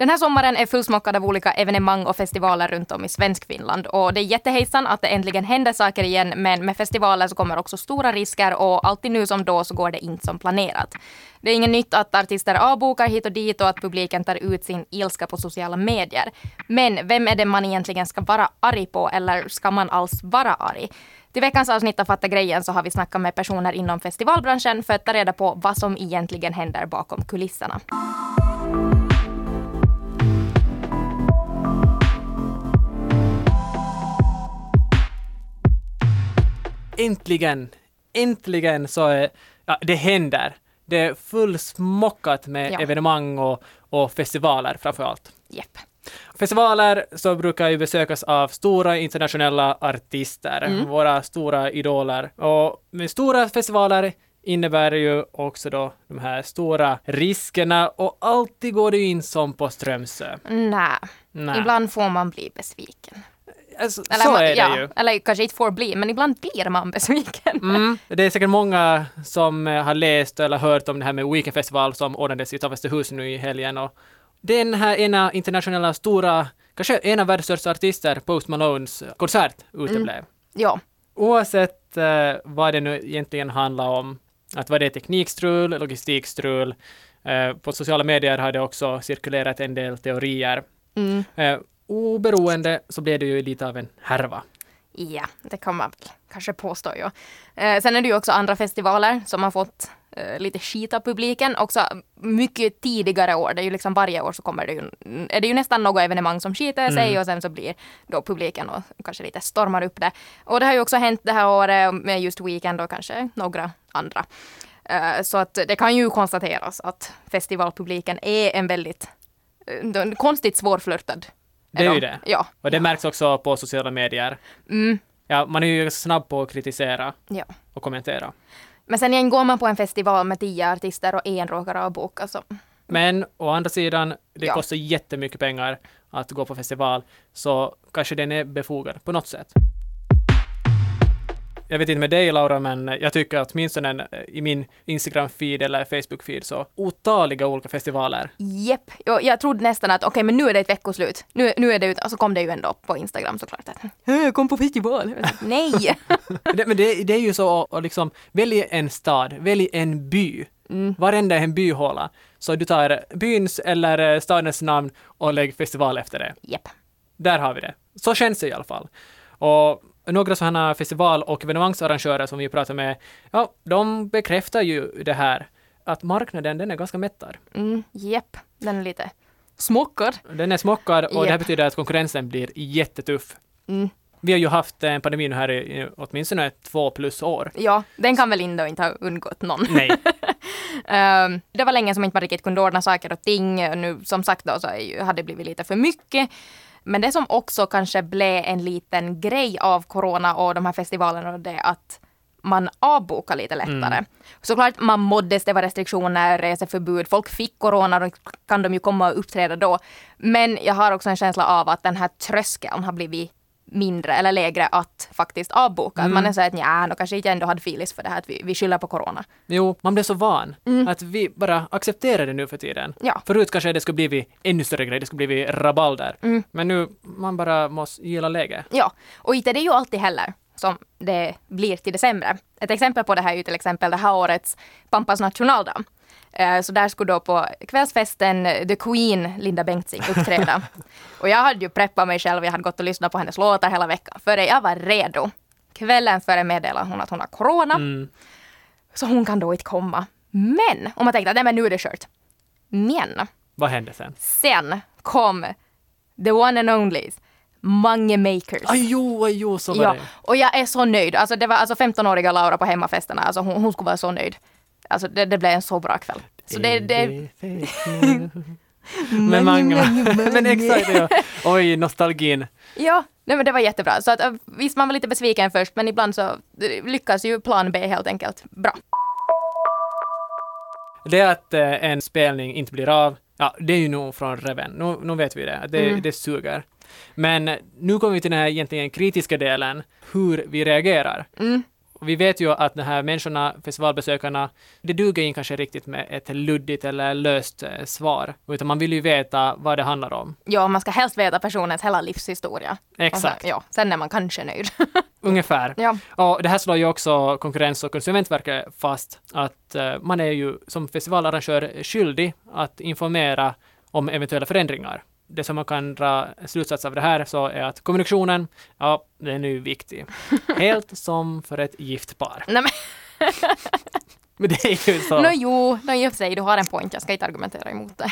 Den här sommaren är fullsmockad av olika evenemang och festivaler runt om i Svenskfinland. Och det är jättehejsan att det äntligen händer saker igen, men med festivaler så kommer också stora risker och alltid nu som då så går det inte som planerat. Det är inget nytt att artister avbokar hit och dit och att publiken tar ut sin ilska på sociala medier. Men vem är det man egentligen ska vara arg på eller ska man alls vara arg? Till veckans avsnitt av Fatta grejen så har vi snackat med personer inom festivalbranschen för att ta reda på vad som egentligen händer bakom kulisserna. Äntligen! Äntligen så är, ja, det händer. Det är fullsmockat med Ja. evenemang och, och festivaler framför allt. Jepp. Festivaler så brukar ju besökas av stora internationella artister, våra stora idoler. Och med stora festivaler innebär ju också då de här stora riskerna och alltid går det in som på Strömsö. Nej. Ibland får man bli besviken. Alltså, Eller, så är det ja, ju. eller kanske inte får bli, men ibland blir man besviken. Mm. Det är säkert många som eh, har läst eller hört om det här med Weekend Festival som ordnades i Tavastehus nu i helgen. Och den här ena internationella stora, kanske en av världens största artister, Post Malones konsert uteblev. Ja. Oavsett eh, vad det nu egentligen handlar om, att vad det är teknikstrul, logistikstrul, eh, på sociala medier har det också cirkulerat en del teorier. Mm. Eh, oberoende så blev det ju lite av en härva. Ja, det kan man kanske påstå. Ja. Eh, sen är det ju också andra festivaler som har fått eh, lite skit av publiken. Också mycket tidigare år. Det är ju liksom varje år så kommer det ju, är det ju nästan något evenemang som skiter sig och sen så blir då publiken och kanske lite stormar upp det. Och det har ju också hänt det här året med just Weekend och kanske några andra. Eh, så att det kan ju konstateras att festivalpubliken är en väldigt eh, konstigt svårflörtad. Det är ju de. det. Ja. Och det märks också på sociala medier. Mm, Ja, man är ju ganska snabb på att kritisera ja. och kommentera. Men sen igen går man på en festival med tio artister och en råkar avboka så Men å andra sidan, det Ja. kostar jättemycket pengar att gå på festival, så kanske den är befogad på något sätt. Jag vet inte med dig Laura, men jag tycker att åtminstone i min Instagram-feed eller Facebook-feed så otaliga olika festivaler. jepp. Jag, jag trodde nästan att okej men nu är det ett veckoslut. Nu, nu är det ut och så kom det ju ändå på Instagram såklart att "Hö, kom på festival. Nej! Det, men det, det är ju så att liksom, välj en stad, välj en by. Mm. Varenda är en byhåla. Så du tar byns eller eh, stadens namn och lägg festival efter det. Jepp. Där har vi det. Så känns det i alla fall. Och några sådana festival och evenemangsarrangörer som vi pratar med, ja, de bekräftar ju det här att marknaden, den är ganska mättad. Mm, jepp. Den är lite smockad. Den är smockad och det här betyder att konkurrensen blir jättetuff. Mm. Vi har ju haft en pandemi nu här i, åtminstone två plus år. Ja, den kan väl ändå inte ha undgått någon. Nej. Ehm, det var länge som inte man riktigt kunde ordna saker och ting. Nu som sagt då så hade det blivit lite för mycket. Men det som också kanske blev en liten grej av corona och de här festivalerna och det är att man avbokar lite lättare. Såklart man måddes, det var restriktioner, reseförbud, folk fick corona, då kan de ju komma och uppträda då. Men jag har också en känsla av att den här tröskeln har blivit mindre eller lägre att faktiskt avboka. Att Man är så att nja, då kanske inte ändå hade filis för det här att vi, vi skyller på corona. Jo, man blev så van att vi bara accepterar det nu för tiden. Ja. Förut kanske det skulle blivit ännu större grej, det skulle blivit rabalder. Men nu, man bara måste gilla läget. Ja, och inte det är ju alltid heller som det blir till det sämre. Ett exempel på det här är ju till exempel det här årets Pampas nationaldag. Eh, Så där skulle då på kvällsfesten eh, The Queen, Linda Bengtzing, uppträda. och jag hade ju preppat mig själv, jag hade gått och lyssnat på hennes låtar hela veckan. Före jag var redo. Kvällen före meddelade hon att hon har corona. Mm. Så hon kan då inte komma. Men, om man tänkte att men nu är det kört. Men, Vad hände sen? sen kom the one and only Mange Makers. Aj jo, aj jo, så var Ja, det. och jag är så nöjd. Alltså det var alltså 15-åriga Laura på hemmafesterna. Alltså hon, hon skulle vara så nöjd. Alltså det, det blev en så bra kväll. Så det, det, Men många, men exakt, ja. Oj, nostalgin. ja, nej men det var jättebra. Så att, äh, visst, man var lite besviken först, men ibland så eh, lyckas ju plan B helt enkelt bra. Det att eh, en spelning inte blir av, ja, det är ju nog från reven. Nu, nu vet vi det, det, Mm. det suger. Men eh, nu kommer vi till den här egentligen kritiska delen, hur vi reagerar. Mm. Vi vet ju att de här människorna, festivalbesökarna, det duger inte kanske riktigt med ett luddigt eller löst eh, svar, utan man vill ju veta vad det handlar om. Ja, man ska helst veta personens hela livshistoria. Exakt. Sen, ja, sen är man kanske nöjd. Ungefär. ja. Och det här slår ju också Konkurrens och konsumentverket fast att uh, man är ju som festivalarrangör skyldig att informera om eventuella förändringar. Det som man kan dra slutsats av det här så är att kommunikationen, ja, den är ju viktig. Helt som för ett gift par. Men det är ju så. Nå jo, no, i och för sig, du har en point, jag ska inte argumentera emot det.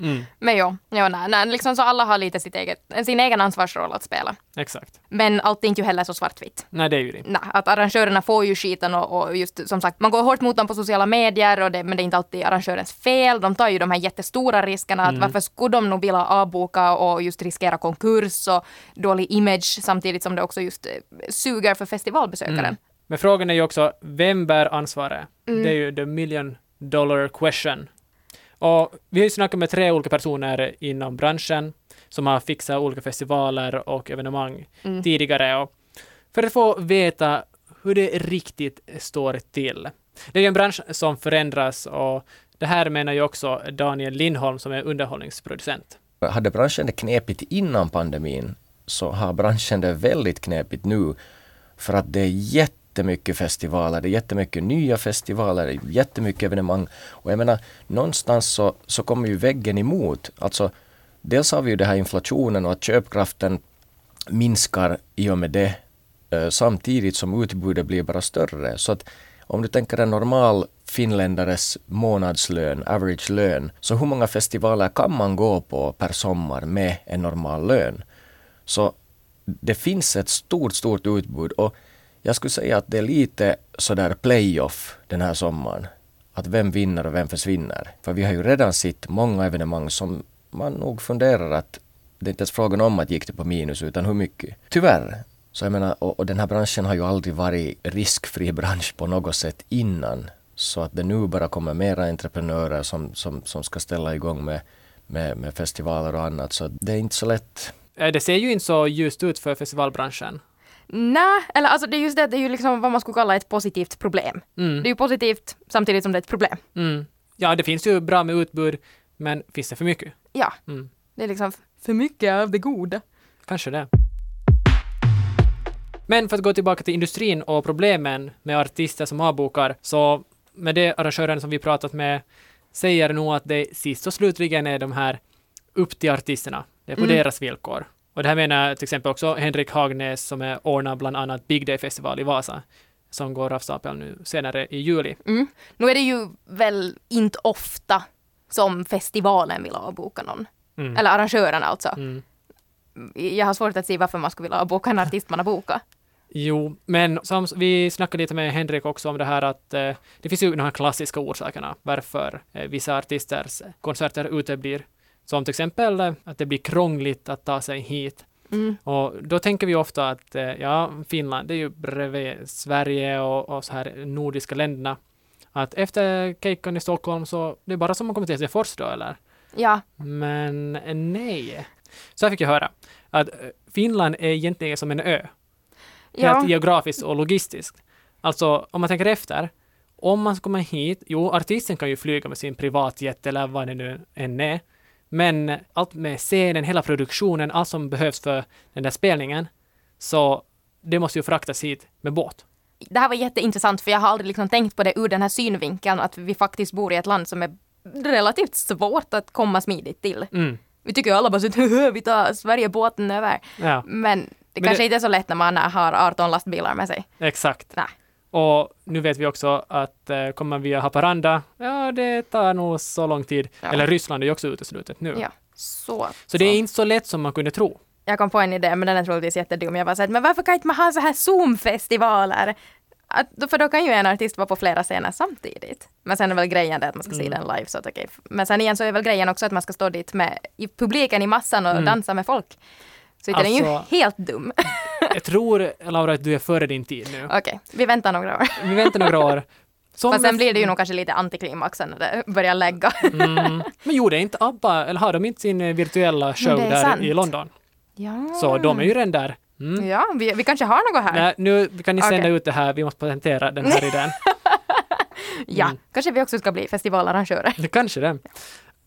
Mm, Men jo, jo nej, nej, liksom så alla har lite sitt eget, sin egen ansvarsroll att spela. exakt. Men allt är inte ju heller så svartvitt. Nej, det är ju det. Nej, att arrangörerna får ju skiten och, och just som sagt, man går hårt mot dem på sociala medier och det, men det är inte alltid arrangörens fel. De tar ju de här jättestora riskerna. Att Mm. varför skulle de nog vilja avboka och just riskera konkurs och dålig image samtidigt som det också just eh, suger för festivalbesökaren. Mm. Men frågan är ju också, vem bär ansvaret? Mm. Det är ju the million dollar question. Och vi har ju snackat med tre olika personer inom branschen som har fixat olika festivaler och evenemang Mm. tidigare. Och för att få veta hur det riktigt står till. Det är ju en bransch som förändras och det här menar ju också Daniel Lindholm som är underhållningsproducent. Hade branschen det knepigt innan pandemin så har branschen det väldigt knepigt nu för att det är jättemycket festivaler, det är jättemycket nya festivaler, det är jättemycket evenemang. Och jag menar, någonstans så, så kommer ju väggen emot. Alltså, dels har vi ju den här inflationen och att köpkraften minskar i och med det eh, samtidigt som utbudet blir bara större. Så att om du tänker en normal finländares månadslön, average lön, så hur många festivaler kan man gå på per sommar med en normal lön? Så det finns ett stort, stort utbud och jag skulle säga att det är lite sådär playoff den här sommaren. Att vem vinner och vem försvinner. För vi har ju redan sett många evenemang som man nog funderar att det är inte ens frågan om att gick det på minus utan hur mycket. Tyvärr. Så jag menar, och, och den här branschen har ju aldrig varit riskfri bransch på något sätt innan. Så att det nu bara kommer mera entreprenörer som, som, som ska ställa igång med, med, med festivaler och annat. Så det är inte så lätt. Eh, det ser ju inte så ljust ut för festivalbranschen. Nej, eller alltså det är just det, det är ju liksom vad man skulle kalla ett positivt problem. Mm. Det är ju positivt samtidigt som det är ett problem. Mm. Ja, det finns ju bra med utbud, men finns det för mycket? Ja, Mm. det är liksom för mycket av det goda. Kanske det. Men för att gå tillbaka till industrin och problemen med artister som avbokar, så med det arrangören som vi pratat med säger nog att det sist och slutligen är de här upp till artisterna. Det är på Mm. deras villkor. Och det här menar till exempel också Henrik Hagnäs som är ordnar bland annat Big Day Festival i Vasa som går av stapeln nu senare i juli. Mm. Nu är det ju väl inte ofta som festivalen vill avboka någon. Mm. Eller arrangören alltså. Mm. Jag har svårt att se varför man skulle vilja avboka en artist man har bokat. Jo, men som vi snackade lite med Henrik också om det här att eh, det finns ju de här klassiska orsakerna varför eh, vissa artisters konserter uteblir. Som till exempel eh, att det blir krångligt att ta sig hit. Mm. Och då tänker vi ofta att eh, ja, Finland, det är ju bredvid Sverige och, och så här nordiska länderna. Att efter Keikan i Stockholm så det är bara som att komma till Helsingfors då eller? Ja, Men eh, nej. Så här fick jag höra att Finland är egentligen som en ö ja. helt geografiskt och logistiskt. Alltså, om man tänker efter, om man ska komma hit, jo, artisten kan ju flyga med sin privatjet eller vad det nu än är, men allt med scenen, hela produktionen, allt som behövs för den där spelningen, så det måste ju fraktas hit med båt. Det här var jätteintressant för jag har aldrig liksom tänkt på det ur den här synvinkeln att vi faktiskt bor i ett land som är relativt svårt att komma smidigt till. Mm. Vi tycker ju alla bara att vi tar Sverigebåten över. Ja, Men det Men kanske det- inte är så lätt när man har 18 lastbilar med sig. exakt. Nej. Och nu vet vi också att eh, kommer via Haparanda, ja, det tar nog så lång tid. Ja. Eller Ryssland är ju också uteslutet nu. Ja, så. Så det är inte så lätt som man kunde tro. Jag kom på en idé, men den är troligtvis jättedum. Jag var såhär, men varför kan inte man ha så här Zoom-festivaler? Att, för då kan ju en artist vara på flera scener samtidigt. Men sen är väl grejen det att man ska se Mm. den live, så att okej. Men sen igen så är väl grejen också att man ska stå dit med i publiken i massan och Mm. dansa med folk. Så den är ju Alltså- helt dum. Jag tror, Laura, att du är före din tid nu. okej, vi väntar några år. Vi väntar några år. Som Fast sen blir det ju nog kanske lite antiklimaxen när det börjar lägga. Mm. Men gjorde inte ABBA, eller har de inte sin eh, virtuella show där sant. i London? ja. Så de är ju redan där Ja, vi, vi kanske har något här. Nej, nu kan ni sända Okej. ut det här, vi måste patentera den här idén. Ja, Mm. kanske vi också ska bli festivalarrangörer. Det Kanske det.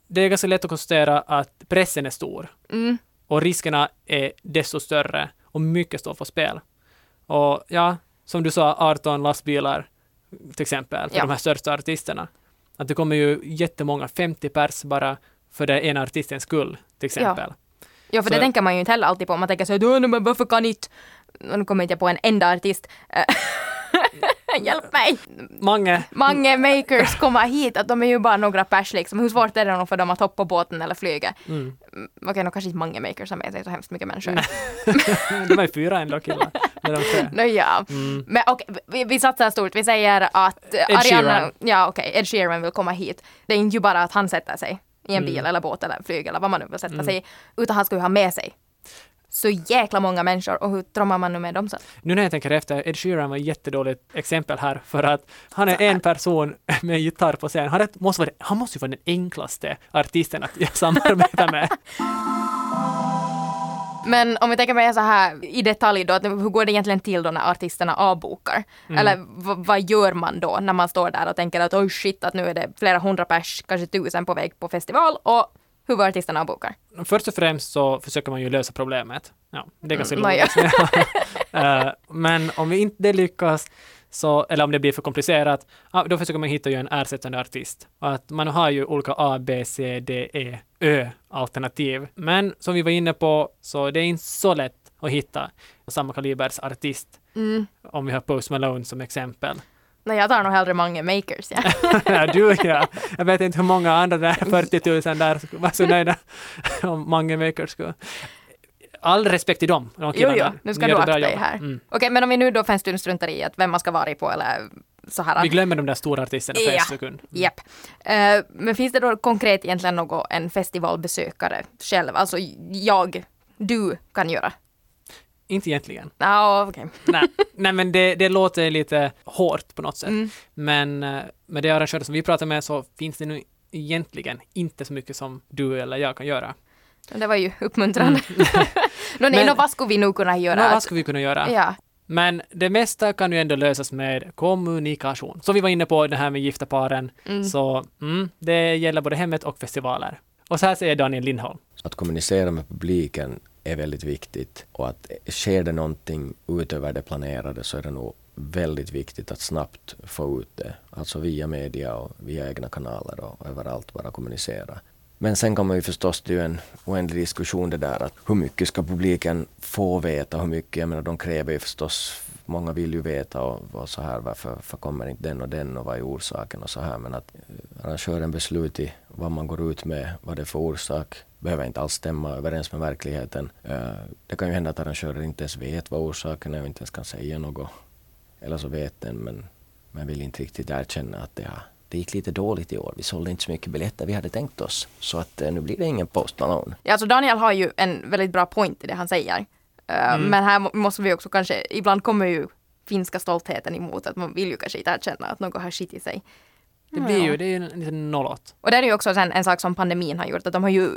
Det är ganska lätt att konstatera att pressen är stor Mm. och riskerna är desto större och mycket står på spel. Och ja, som du sa, 18 lastbilar till exempel för Ja. de här största artisterna. Att det kommer ju jättemånga, 50 pers bara för det ena artistens skull till exempel. Ja, för Så- det tänker man ju inte heller alltid på. Man tänker så här, "Åh, men varför kan inte... Nu kommer inte jag på en enda artist. Hjälp mig! Många, Många makers kommer hit, att de är ju bara några pers liksom. Hur svårt är det nog för dem att hoppa båten eller flyga? mm, Mm, Okej, nu kanske inte många makers har med sig så hemskt mycket människor. de är fyra ändå killar. Nå ja. Mm. Men okej, vi, vi satsar stort. Vi säger att Ed Ariana... Sheeran. Ja, okej, Ed Sheeran vill komma hit. Det är inte ju bara att han sätter sig i en Mm. bil eller båt eller flyg eller vad man nu vill sätta sig i, utan han ska ju ha med sig så jäkla många människor och hur trommar man nu med dem sen? Nu när jag tänker efter, Ed Sheeran var ett jättedåligt exempel här för att han är en person med gitarr på scen. Han, måste vara, han måste ju vara den enklaste artisten att samarbeta med. Men om vi tänker mer så här i detalj då, att hur går det egentligen till då när artisterna avbokar? Mm. Eller vad gör man då när man står där och tänker att oj shit, att nu är det flera hundra pers, kanske tusen på väg på festival och hur går artisterna avbokar? Först och främst så försöker man ju lösa problemet. Ja, det är ganska Mm, logiskt. Eh, Men om vi inte lyckas, så, eller om det blir för komplicerat, då försöker man hitta ju en ersättande artist. Och Att man har ju olika A, B, C, D, E, Ö alternativ. Men som vi var inne på, så det är inte så lätt att hitta samma kalibers artist. Mm. Om vi har Post Malone som exempel. Nej, jag tar nog hellre många makers. Ja. ja, du ja. Jag vet inte hur många andra där 40 000 där skulle vara så nöjda om många makers skulle. All respekt till dem, de Jo, jo, nu ska du akta dig här. Mm. Okej, men om vi nu då för en stund struntar i att vem man ska vara på eller så här. Vi glömmer de där stora artisterna för Ja. en sekund. Mm. Japp. Eh, men finns det då konkret egentligen något en festivalbesökare själv, alltså jag, du kan göra? Inte egentligen. Ja, okej. Nej, Nej men det, det låter lite hårt på något sätt. Mm. Men eh, med de arrangörer som vi pratar med så finns det nu egentligen inte så mycket som du eller jag kan göra. Det var ju uppmuntrande. nå, nej, Mm. Men- vad skulle vi nog kunna göra? Nå, vad ska vi kunna göra? ja. Men det mesta kan ju ändå lösas med kommunikation. Som vi var inne på det här med gifta paren. Mm. Så mm, det gäller både hemmet och festivaler. Och så här säger Daniel Lindholm. Att kommunicera med publiken är väldigt viktigt och att sker det någonting utöver det planerade så är det nog väldigt viktigt att snabbt få ut det. Alltså via media och via egna kanaler och överallt bara kommunicera. Men sen kommer ju förstås, det är ju en oändlig diskussion det där att hur mycket ska publiken få veta, hur mycket, jag menar de kräver ju förstås, många vill ju veta och, och så här varför, varför kommer inte den och den och vad är orsaken och så här men att eh, arrangören beslut i vad man går ut med, vad det är för orsak, behöver inte alls stämma överens med verkligheten. Eh, det kan ju hända att arrangörer inte ens vet vad orsaken är och inte ens kan säga något. Eller så vet den men, men vill inte riktigt erkänna att det, har, det gick lite dåligt i år. Vi sålde inte så mycket biljetter vi hade tänkt oss. Så att eh, nu blir det ingen Post Malone. Ja, alltså Daniel har ju en väldigt bra point i det han säger. Eh, Mm. Men här må- måste vi också kanske, ibland kommer ju finska stoltheten emot att man vill ju kanske inte erkänna att något har skitit sig. Det blir ju, det är ju en liten nollåt. Och det är ju också en, en sak som pandemin har gjort, att de har ju,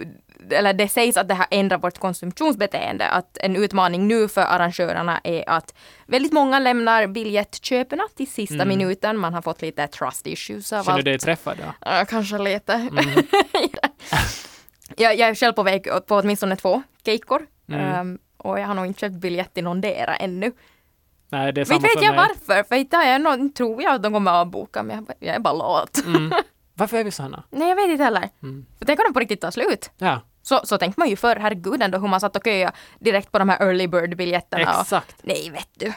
eller det sägs att det har ändrat vårt konsumtionsbeteende, att en utmaning nu för arrangörerna är att väldigt många lämnar biljettköperna till sista minuten, man har fått lite trust issues av Känner allt. du dig träffad? Ja. Ja, kanske lite. jag, jag är själv på väg på åtminstone två kejkor. Mm. Ehm, och jag har nog inte köpt biljett till någon dera ännu. Nej, det är Vet, samma vet för jag mig. varför? För inte jag någon, tror jag att de kommer avboka, men jag, jag är bara lat. Mm. Varför är vi sådana? Nej, jag vet inte heller. Mm. För tänk om de på riktigt tar slut. Ja, Så, så tänkte man ju förr, herregud ändå hur man satt och köade direkt på de här early bird-biljetterna. och- exakt. Nej, vet du.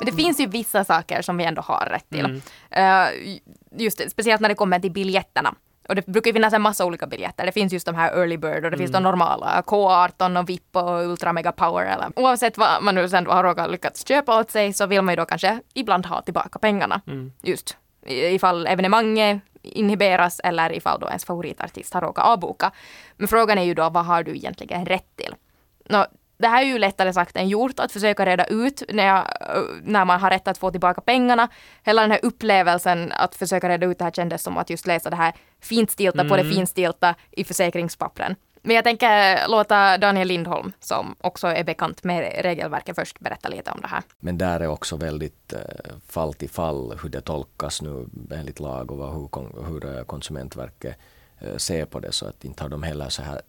Men det finns ju vissa saker som vi ändå har rätt till. Mm. Eh, just det, speciellt när det kommer till biljetterna. Och det brukar finnas en massa olika biljetter. Det finns just de här early bird och det finns de normala K18 och VIP och Ultra Mega Power. Eller. Oavsett vad man nu sen har råkat lyckats köpa åt sig så vill man ju då kanske ibland ha tillbaka pengarna. Mm. Just ifall evenemanget inhiberas eller ifall då ens favoritartist har råkat avboka. Men frågan är ju då vad har du egentligen rätt till? Nå, det här är ju lättare sagt än gjort att försöka reda ut när, jag, när man har rätt att få tillbaka pengarna. Hela den här upplevelsen att försöka reda ut det här kändes som att just läsa det här finstilta på det Mm. finstilta i försäkringspappren. Men jag tänker låta Daniel Lindholm, som också är bekant med regelverket, först berätta lite om det här. Men där är också väldigt eh, fall till fall hur det tolkas nu enligt lag och hur, hur eh, Konsumentverket eh, ser på det. Så att inte har de heller så här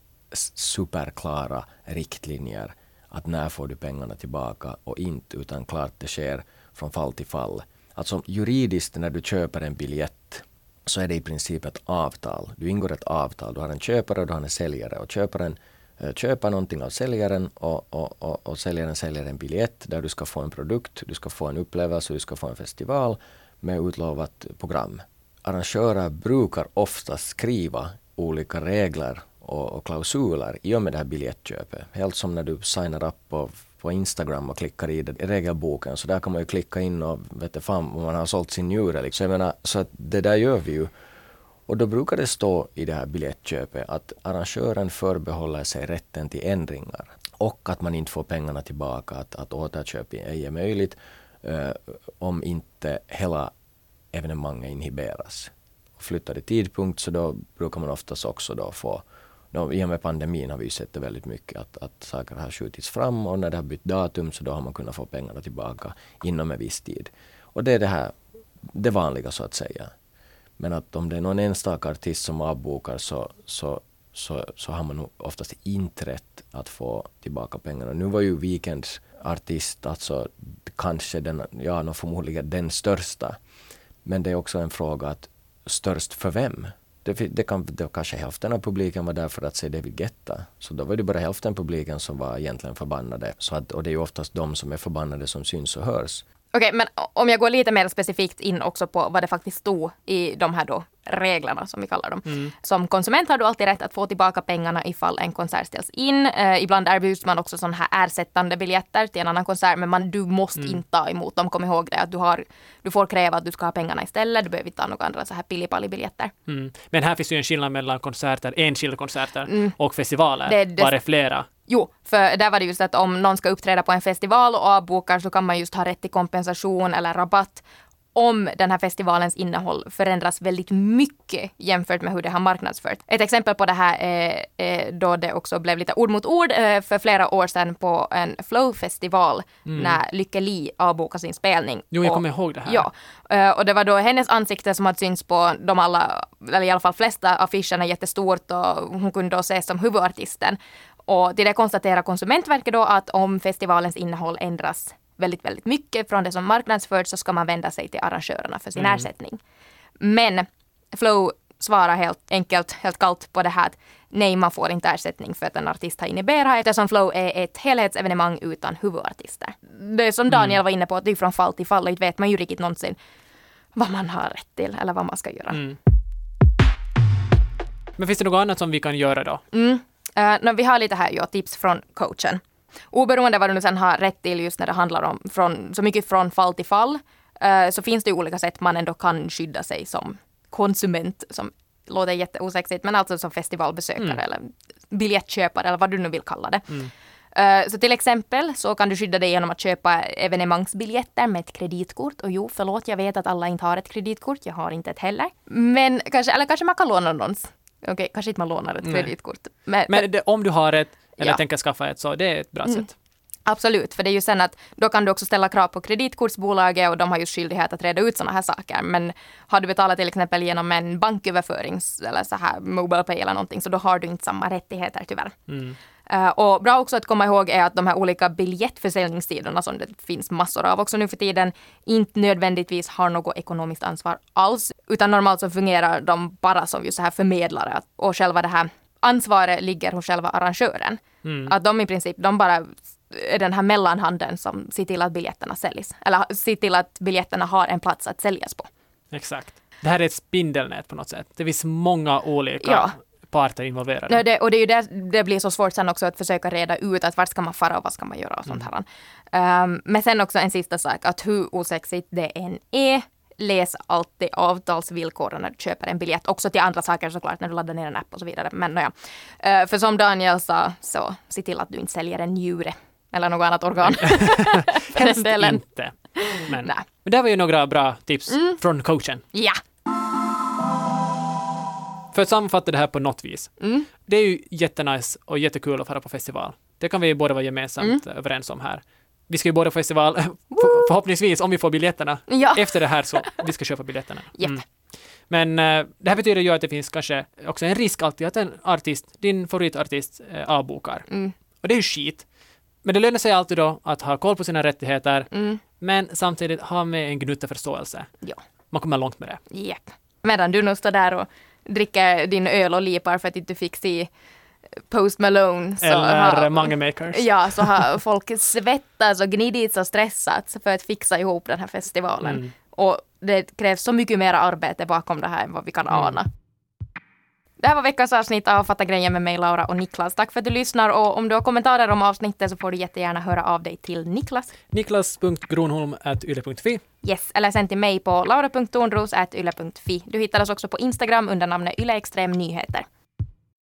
superklara riktlinjer att när får du pengarna tillbaka och inte, utan klart det sker från fall till fall. Alltså juridiskt när du köper en biljett så är det i princip ett avtal. Du ingår ett avtal. Du har en köpare och du har en säljare. Och köparen eh, köper någonting av säljaren och, och, och, och säljaren säljer en biljett där du ska få en produkt, du ska få en upplevelse, du ska få en festival med utlovat program. Arrangörer brukar ofta skriva olika regler och, och klausuler i och med det här biljettköpet. Helt som när du signar upp på, på Instagram och klickar i, det, regelboken. Så där kan man ju klicka in och vet du fan om man har sålt sin njure. Liksom. Så jag menar, så att det där gör vi ju. Och då brukar det stå i det här biljettköpet att arrangören förbehåller sig rätten till ändringar och att man inte får pengarna tillbaka, att, att återköp ej är möjligt eh, om inte hela evenemanget inhiberas. Flyttar det tidpunkt så då brukar man oftast också då få då, I och med pandemin har vi ju sett det väldigt mycket att, att saker har skjutits fram och när det har bytt datum så då har man kunnat få pengarna tillbaka inom en viss tid. Och det är det här det vanliga så att säga. Men att om det är någon enstaka artist som avbokar så, så, så, så har man nog oftast inte rätt att få tillbaka pengarna. Nu var ju Weekends artist alltså kanske den, ja förmodligen den största. Men det är också en fråga att störst för vem? Det, det, kan, det kanske hälften av publiken var där för att se David Guetta. Så då var det bara hälften av publiken som var egentligen förbannade. Så att, och det är ju oftast de som är förbannade som syns och hörs. Okej, men om jag går lite mer specifikt in också på vad det faktiskt stod i de här då reglerna som vi kallar dem. Som konsument har du alltid rätt att få tillbaka pengarna ifall en konsert ställs in. Eh, ibland erbjuds man också sådana här ersättande biljetter till en annan konsert men man, du måste inte ta emot dem. Kom ihåg det att du, har, du får kräva att du ska ha pengarna istället. Du behöver inte ta några andra så här pillipalli-biljetter. Mm. Men här finns ju en skillnad mellan konserter, enskilda konserter och festivaler. Mm. Det- det- Var det flera? Jo, för där var det just att om någon ska uppträda på en festival och avbokar så kan man just ha rätt till kompensation eller rabatt om den här festivalens innehåll förändras väldigt mycket jämfört med hur det har marknadsfört. Ett exempel på det här är, då det också blev lite ord mot ord eh, för flera år sedan på en Flow-festival när Lykke Li avbokade sin spelning. Mm. Jo, jag Och- kommer ihåg det här. Ja, eh, och det var då hennes ansikte som hade synts på de alla, eller i alla fall flesta affischerna jättestort och hon kunde då ses som huvudartisten. Och till det konstaterar Konsumentverket då att om festivalens innehåll ändras väldigt, väldigt mycket från det som marknadsförts så ska man vända sig till arrangörerna för sin ersättning. Men Flow svarar helt enkelt, helt kallt på det här att nej, man får inte ersättning för att en artist har inhiberat eftersom Flow är ett helhetsevenemang utan huvudartister. Det som Daniel var inne på, att det är från fall till fall och inte vet man ju riktigt någonsin vad man har rätt till eller vad man ska göra. Mm. Men finns det något annat som vi kan göra då? Mm. Eh, nå, vi har lite här ju tips från coachen. Oberoende vad du nu sen har rätt till just när det handlar om från, så mycket från fall till fall, eh, så finns det ju olika sätt man ändå kan skydda sig som konsument, som låter jätteosexigt, men alltså som festivalbesökare eller biljettköpare eller vad du nu vill kalla det. Eh, Så till exempel så kan du skydda dig genom att köpa evenemangsbiljetter med ett kreditkort. Och jo, förlåt, jag vet att alla inte har ett kreditkort. Jag har inte ett heller. Men kanske, eller kanske man kan låna någons. Okej, kanske inte man lånar ett Nej. kreditkort. Men, Men det, om du har ett, eller Ja. tänker skaffa ett, så det är ett bra sätt. Absolut, för det är ju sen att då kan du också ställa krav på kreditkortsbolaget och de har ju skyldighet att reda ut sådana här saker. Men har du betalat till exempel genom en banköverföring eller så här Mobile Pay eller någonting så då har du inte samma rättigheter tyvärr. Eh, och bra också att komma ihåg är att de här olika biljettförsäljningstiderna som det finns massor av också nu för tiden inte nödvändigtvis har något ekonomiskt ansvar alls. Utan normalt så fungerar de bara som just så här förmedlare och själva det här ansvaret ligger hos själva arrangören. Att de i princip, de bara är den här mellanhanden som ser till att biljetterna säljs. Eller ser till att biljetterna har en plats att säljas på. Exakt. Det här är ett spindelnät på något sätt. Det finns många olika Ja. Parter involverade. Nej, det, och det är ju där det blir så svårt sen också att försöka reda ut att vart ska man fara och vad ska man göra och sånt här. Um, men sen också en sista sak, att hur osexigt det än är, läs alltid avtalsvillkoren när du köper en biljett. Också till andra saker såklart, när du laddar ner en app och så vidare. Men nåja. Uh, för som Daniel sa, så se till att du inte säljer en njure eller något annat organ. Helst inte. Men, det var ju några bra tips från coachen. Ja. För att sammanfatta det här på något vis. Mm. Det är ju jättenice och jättekul att fara på festival. Det kan vi båda vara gemensamt Mm. överens om här. Vi ska ju båda på festival, för, förhoppningsvis om vi får biljetterna. Ja. Efter det här så vi ska köpa biljetterna. Mm. Japp. Men eh, det här betyder ju att det finns kanske också en risk alltid att en artist, din favoritartist, eh, avbokar. Mm. Och det är ju skit. Men det lönar sig alltid då att ha koll på sina rättigheter, Mm. men samtidigt ha med en gnutta förståelse. Ja. Man kommer långt med det. Japp. Medan du nu står där och dricker din öl och lipar för att inte du fick se Post Malone. Så Eller har, Mange Makers. Ja, så har folk svettats och gnidits och stressats för att fixa ihop den här festivalen. Mm. Och det krävs så mycket mer arbete bakom det här än vad vi kan Mm. ana. Det här var veckans avsnitt av Fatta grejen med mig, Laura och Niklas. Tack för att du lyssnar och om du har kommentarer om avsnittet så får du jättegärna höra av dig till Niklas. Niklas.gronholm.yle.fi Yes, eller sen till mig på laura.tornros.yle.fi. Du hittar oss också på Instagram under namnet yleextremnyheter.